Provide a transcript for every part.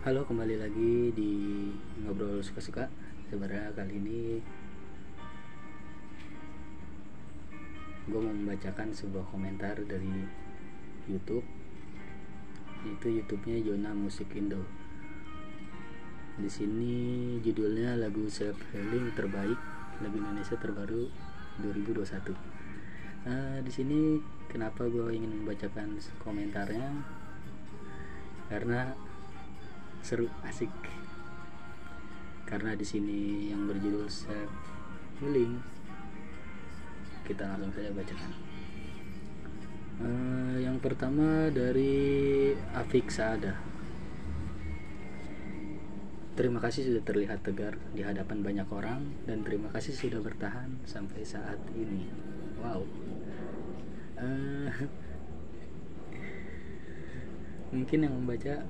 Halo, kembali lagi di ngobrol suka-suka. Sebenarnya kali ini gue mau membacakan sebuah komentar dari YouTube. Itu YouTube-nya Jona Musik Indo. Di sini judulnya lagu self healing terbaik lagu Indonesia terbaru 2021. Uh, di sini kenapa gue ingin membacakan komentarnya karena seru asik karena di sini yang berjudul self healing kita langsung saja bacakan uh, yang pertama dari Afik Saada Terima kasih sudah terlihat tegar di hadapan banyak orang dan terima kasih sudah bertahan sampai saat ini. Wow. Uh, mungkin yang membaca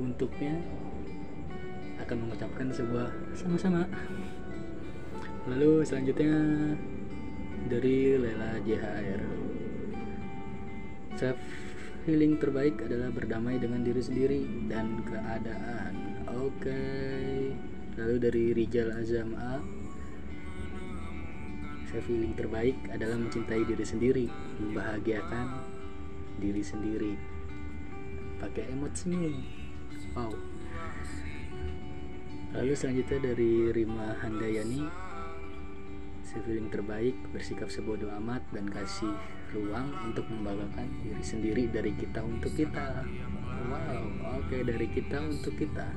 untuknya akan mengucapkan sebuah sama-sama. Lalu selanjutnya dari Lela JHR. Self healing terbaik adalah berdamai dengan diri sendiri dan keadaan. Oke. Okay. Lalu dari Rijal Azam A. Self healing terbaik adalah mencintai diri sendiri, membahagiakan diri sendiri. Pakai emot senyum. Wow. Lalu selanjutnya dari Rima Handayani Self healing terbaik bersikap sebodoh amat dan kasih ruang untuk membanggakan diri sendiri dari kita untuk kita. Wow oke okay, dari kita untuk kita.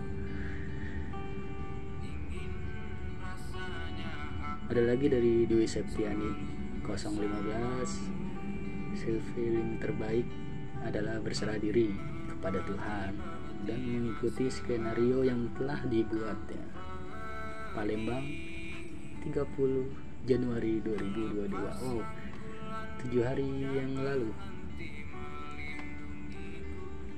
Ada lagi dari Dwi Septiani 015 self healing terbaik adalah berserah diri kepada Tuhan dan mengikuti skenario yang telah dibuatnya Palembang 30 Januari 2022 oh tujuh hari yang lalu.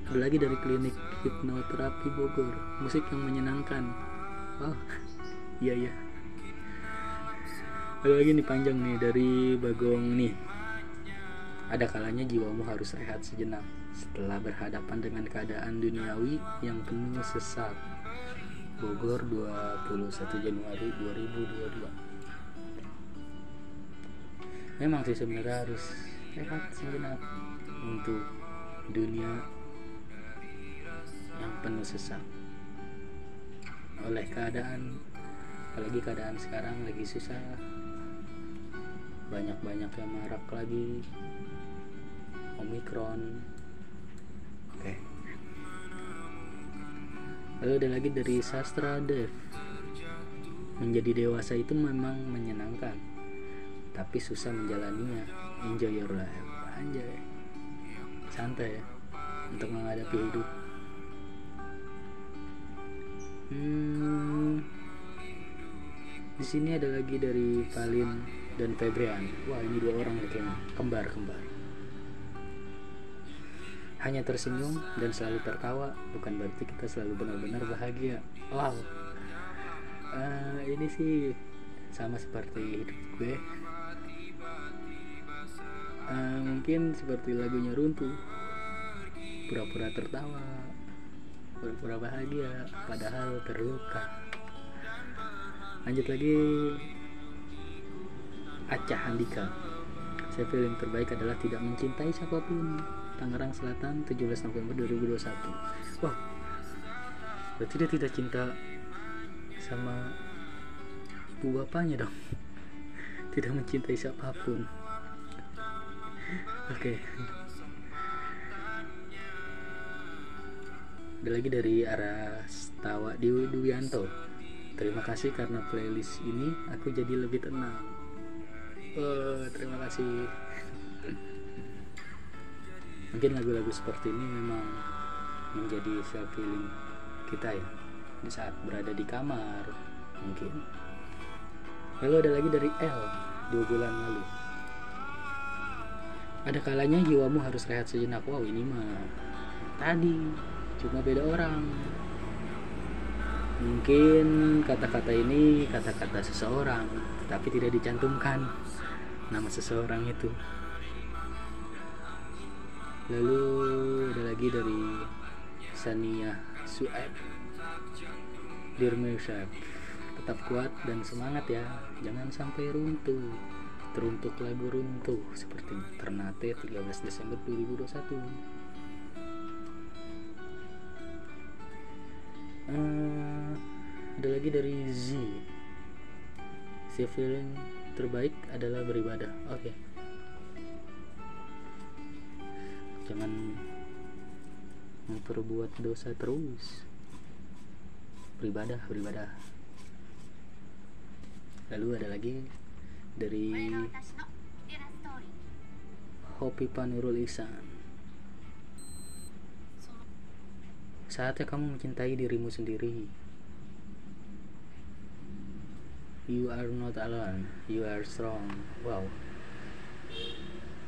Ada lagi dari klinik hipnoterapi Bogor. Musik yang menyenangkan. Wow iya iya. Ada lagi nih panjang nih dari Bagong nih. Ada kalanya jiwamu harus rehat sejenak setelah berhadapan dengan keadaan duniawi yang penuh sesak. Bogor 21 Januari 2022 memang sih sebenarnya harus rehat sejenak untuk dunia yang penuh sesak. Oleh keadaan apalagi keadaan sekarang lagi susah banyak-banyak yang marak lagi. Omikron lalu ada lagi dari sastra dev. Menjadi dewasa itu memang menyenangkan tapi susah menjalaninya. Enjoy your life. Anjay. Santai ya untuk menghadapi hidup. Hmm, di sini ada lagi dari Valin dan Febrian. Wah ini dua orang kayaknya. Kembar kembar hanya tersenyum dan selalu tertawa bukan berarti kita selalu benar-benar bahagia. Wow. Uh, ini sih sama seperti hidup gue. Uh, mungkin seperti lagunya runtuh. Pura-pura tertawa pura-pura bahagia padahal terluka. Lanjut lagi. Acah Handika saya film terbaik adalah tidak mencintai siapa pun Tangerang Selatan 17 November 2021 Wah berarti dia tidak cinta sama ibu bapaknya dong? Tidak mencintai siapa pun. Oke. Okay. ada lagi dari arah Tawa di Duyanto terima kasih karena playlist ini aku jadi lebih tenang. Oh, terima kasih mungkin lagu-lagu seperti ini memang menjadi self feeling kita ya. Di saat berada di kamar mungkin. Lalu ada lagi dari L dua bulan lalu. Ada kalanya jiwamu harus rehat sejenak. Wow ini mah tadi cuma beda orang. Mungkin kata-kata ini kata-kata seseorang tetapi tidak dicantumkan nama seseorang itu lalu ada lagi dari Sania Sueb. Dear Myself tetap kuat dan semangat ya. Jangan sampai runtuh. Teruntuk lagu runtuh seperti Ternate 13 Desember 2021 uh, ada lagi dari Z. Feeling terbaik adalah beribadah. Oke. okay. Jangan memperbuat dosa terus. Beribadah beribadah. Lalu ada lagi dari Hopi Panurul Ihsan. Saatnya kamu mencintai dirimu sendiri. You are not alone. You are strong. Wow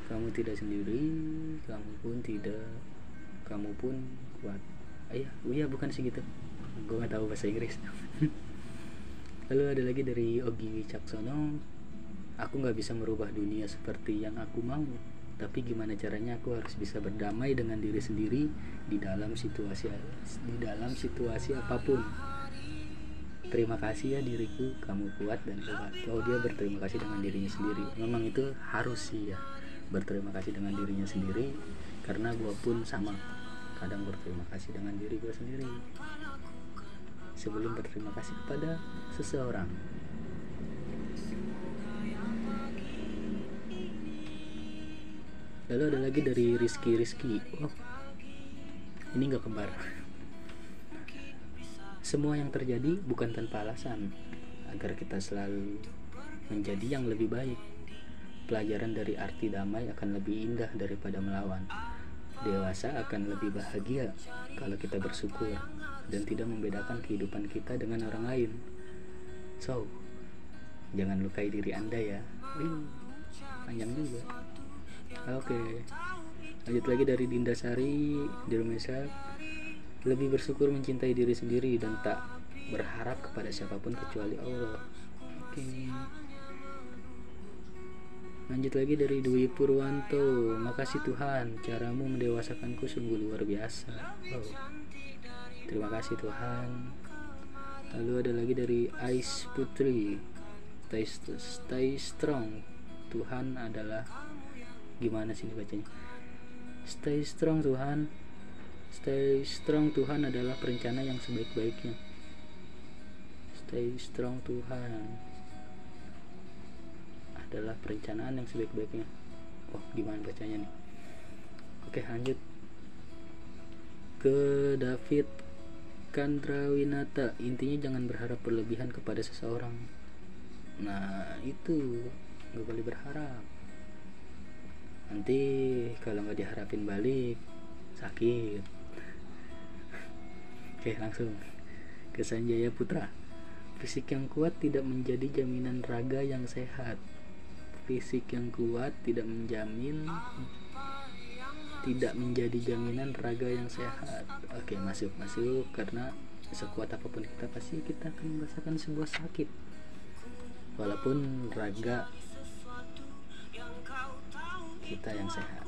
kamu tidak sendiri kamu pun tidak. Kamu pun kuat. Ayah oh iya bukan sih gitu. Gue nggak tahu bahasa Inggris. Lalu ada lagi dari Ogi Wicaksono aku nggak bisa merubah dunia seperti yang aku mau. Tapi gimana caranya aku harus bisa berdamai dengan diri sendiri di dalam situasi di dalam situasi apa pun. Terima kasih ya diriku kamu kuat dan hebat oh dia berterima kasih dengan dirinya sendiri. Memang itu harus sih ya berterima kasih dengan dirinya sendiri karena gue pun sama. Kadang berterima kasih dengan diri gue sendiri. Sebelum berterima kasih kepada seseorang. Lalu ada lagi dari Rizky Rizky. Oh ini nggak kembar semua yang terjadi bukan tanpa alasan agar kita selalu menjadi yang lebih baik pelajaran dari arti damai akan lebih indah daripada melawan dewasa akan lebih bahagia kalau kita bersyukur dan tidak membedakan kehidupan kita dengan orang lain. So, jangan lukai diri Anda ya. Wih, panjang juga. Oke. Lanjut lagi dari Dinda Sari di Rumesa. Lebih bersyukur mencintai diri sendiri dan tak berharap kepada siapa pun kecuali Allah. Oke lanjut lagi dari Dwi Purwanto. Makasih Tuhan caramu mendewasakanku sungguh luar biasa. Oh. terima kasih Tuhan. Lalu ada lagi dari Ice Putri. Stay, stay strong. Tuhan adalah gimana sih bacanya? Stay strong Tuhan. Stay strong Tuhan adalah perencana yang sebaik-baiknya. Stay strong Tuhan adalah perencanaan yang sebaik-baiknya. Oh gimana bacanya nih? Oke lanjut. Ke David Kandrawinata intinya jangan berharap berlebihan kepada seseorang. Nah itu. Nggak boleh berharap. Nanti kalau nggak diharapin balik sakit. Oke langsung. Ke Sanjaya Putra. Fisik yang kuat tidak menjadi jaminan raga yang sehat fisik yang kuat tidak menjamin tidak menjadi jaminan raga yang sehat. Oke masuk masuk. Karena sekuat apa pun kita pasti kita akan merasakan sebuah sakit. Walaupun raga kita yang sehat.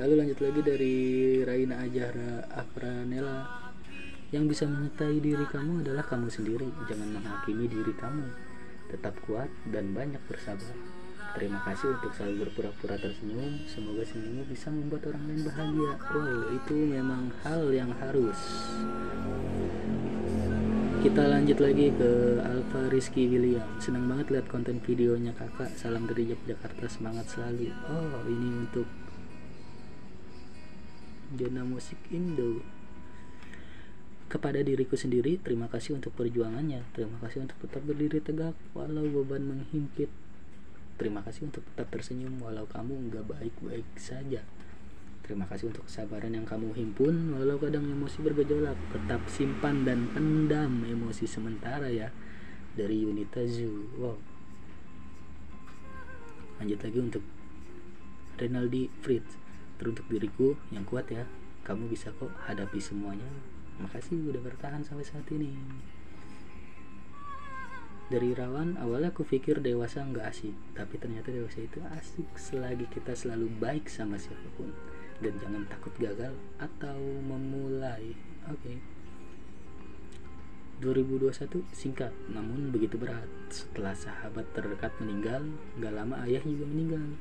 Lalu lanjut lagi dari Raina Ajara Afranela. Yang bisa menyertai diri kamu adalah kamu sendiri. Jangan menghakimi diri kamu tetap kuat dan banyak bersabar. Terima kasih untuk selalu berpura-pura tersenyum. Semoga senyummu bisa membuat orang lain bahagia. Oh, itu memang hal yang harus. Kita lanjut lagi ke Alfa Rizky William. Senang banget lihat konten videonya kakak. Salam dari Jakarta, semangat selalu. Oh, ini untuk Jona Musik Indo kepada diriku sendiri terima kasih untuk perjuangannya. Terima kasih untuk tetap berdiri tegak walau beban menghimpit. Terima kasih untuk tetap tersenyum walau kamu nggak baik-baik saja. Terima kasih untuk kesabaran yang kamu himpun walau kadang emosi bergejolak. Tetap simpan dan pendam emosi sementara ya dari Yunita Zu wow. Lanjut lagi untuk Renaldi Fritz. Teruntuk diriku yang kuat ya kamu bisa kok hadapi semuanya makasih udah bertahan sampai saat ini. Dari rawan awalnya aku pikir dewasa nggak asik tapi ternyata dewasa itu asik selagi kita selalu baik sama siapa pun. Dan jangan takut gagal atau memulai. Oke. okay. 2021 singkat namun begitu berat. Setelah sahabat terdekat meninggal gak lama ayah juga meninggal.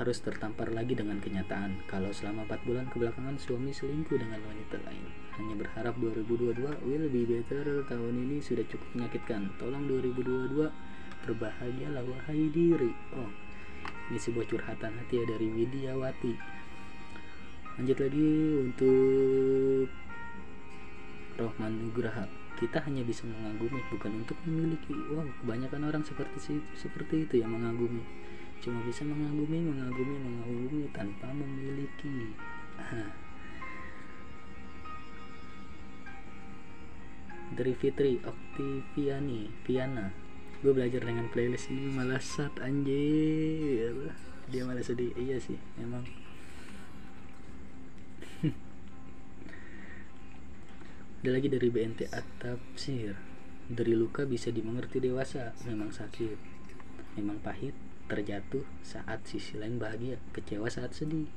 Harus tertampar lagi dengan kenyataan kalau selama 4 bulan kebelakangan suami selingkuh dengan wanita lain. Hanya berharap 2022 will be better tahun ini sudah cukup menyakitkan. Tolong 2022 berbahagialah wahai diri. Oh, ini sebuah curhatan hati ya dari Widiawati. Lanjut lagi untuk Rohman Nugraha. Kita hanya bisa mengagumi bukan untuk memiliki. Wow, kebanyakan orang seperti seperti itu yang mengagumi cuma bisa mengagumi mengagumi mengagumi tanpa memiliki dari Fitri Oktiviani Viana. Gue belajar dengan playlist ini malah sat anjir. Dia malah sedih. Iya sih emang. Ada lagi dari BNT Atapsir. Dari luka bisa dimengerti dewasa. Memang sakit. Memang pahit terjatuh saat sisi lain bahagia, kecewa saat sedih,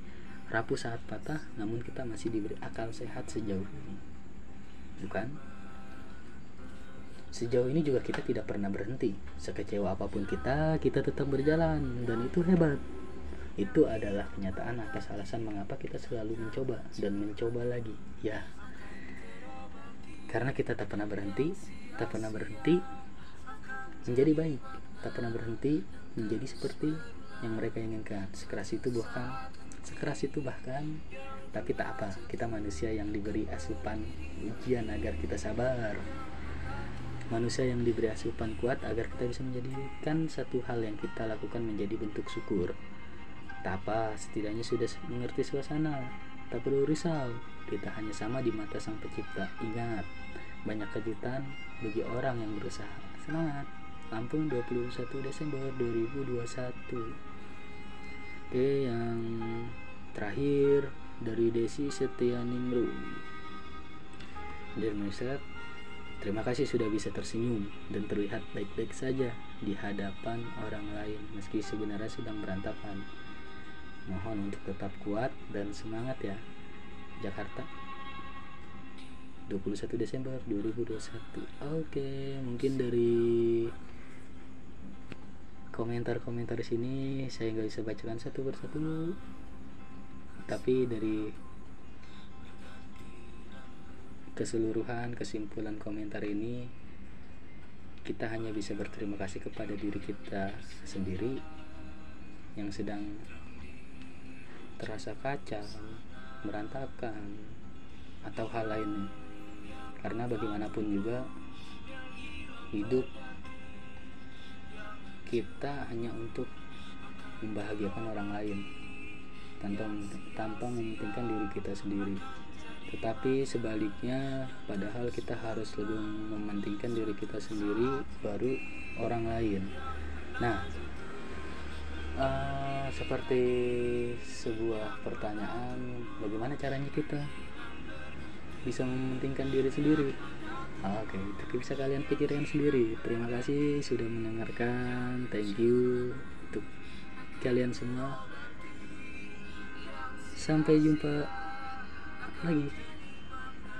rapuh saat patah, namun kita masih diberi akal sehat sejauh ini. Bukan? Sejauh ini juga kita tidak pernah berhenti. Sekecewa apa pun kita, kita tetap berjalan dan itu hebat. Itu adalah kenyataan atas alasan mengapa kita selalu mencoba dan mencoba lagi. Ya. Karena kita tak pernah berhenti, tak pernah berhenti menjadi baik, tak pernah berhenti menjadi seperti yang mereka inginkan sekeras itu bahkan sekeras itu bahkan tapi tak apa kita manusia yang diberi asupan ujian agar kita sabar manusia yang diberi asupan kuat agar kita bisa menjadikan satu hal yang kita lakukan menjadi bentuk syukur. Tak apa setidaknya sudah mengerti suasana. Tak perlu risau kita hanya sama di mata sang pencipta. Ingat banyak kejutan bagi orang yang berusaha. Semangat Lampung 21 Desember 2021 Oke yang terakhir dari Desi Setianingru Dear Mister Terima kasih sudah bisa tersenyum dan terlihat baik-baik saja di hadapan orang lain meski sebenarnya sedang berantakan. Mohon untuk tetap kuat dan semangat ya. Jakarta 21 Desember 2021. Oke, mungkin dari komentar-komentar sini saya nggak bisa bacakan satu persatu tapi dari keseluruhan kesimpulan komentar ini kita hanya bisa berterima kasih kepada diri kita sendiri yang sedang terasa kacau, berantakan, atau hal lainnya. Karena bagaimanapun juga hidup kita hanya untuk membahagiakan orang lain tanpa tanpa mementingkan diri kita sendiri tetapi sebaliknya padahal kita harus lebih mementingkan diri kita sendiri baru orang lain nah uh, seperti sebuah pertanyaan bagaimana caranya kita bisa mementingkan diri sendiri Oke, okay, tapi bisa kalian pikirkan sendiri. Terima kasih sudah mendengarkan. Thank you untuk kalian semua. Sampai jumpa lagi.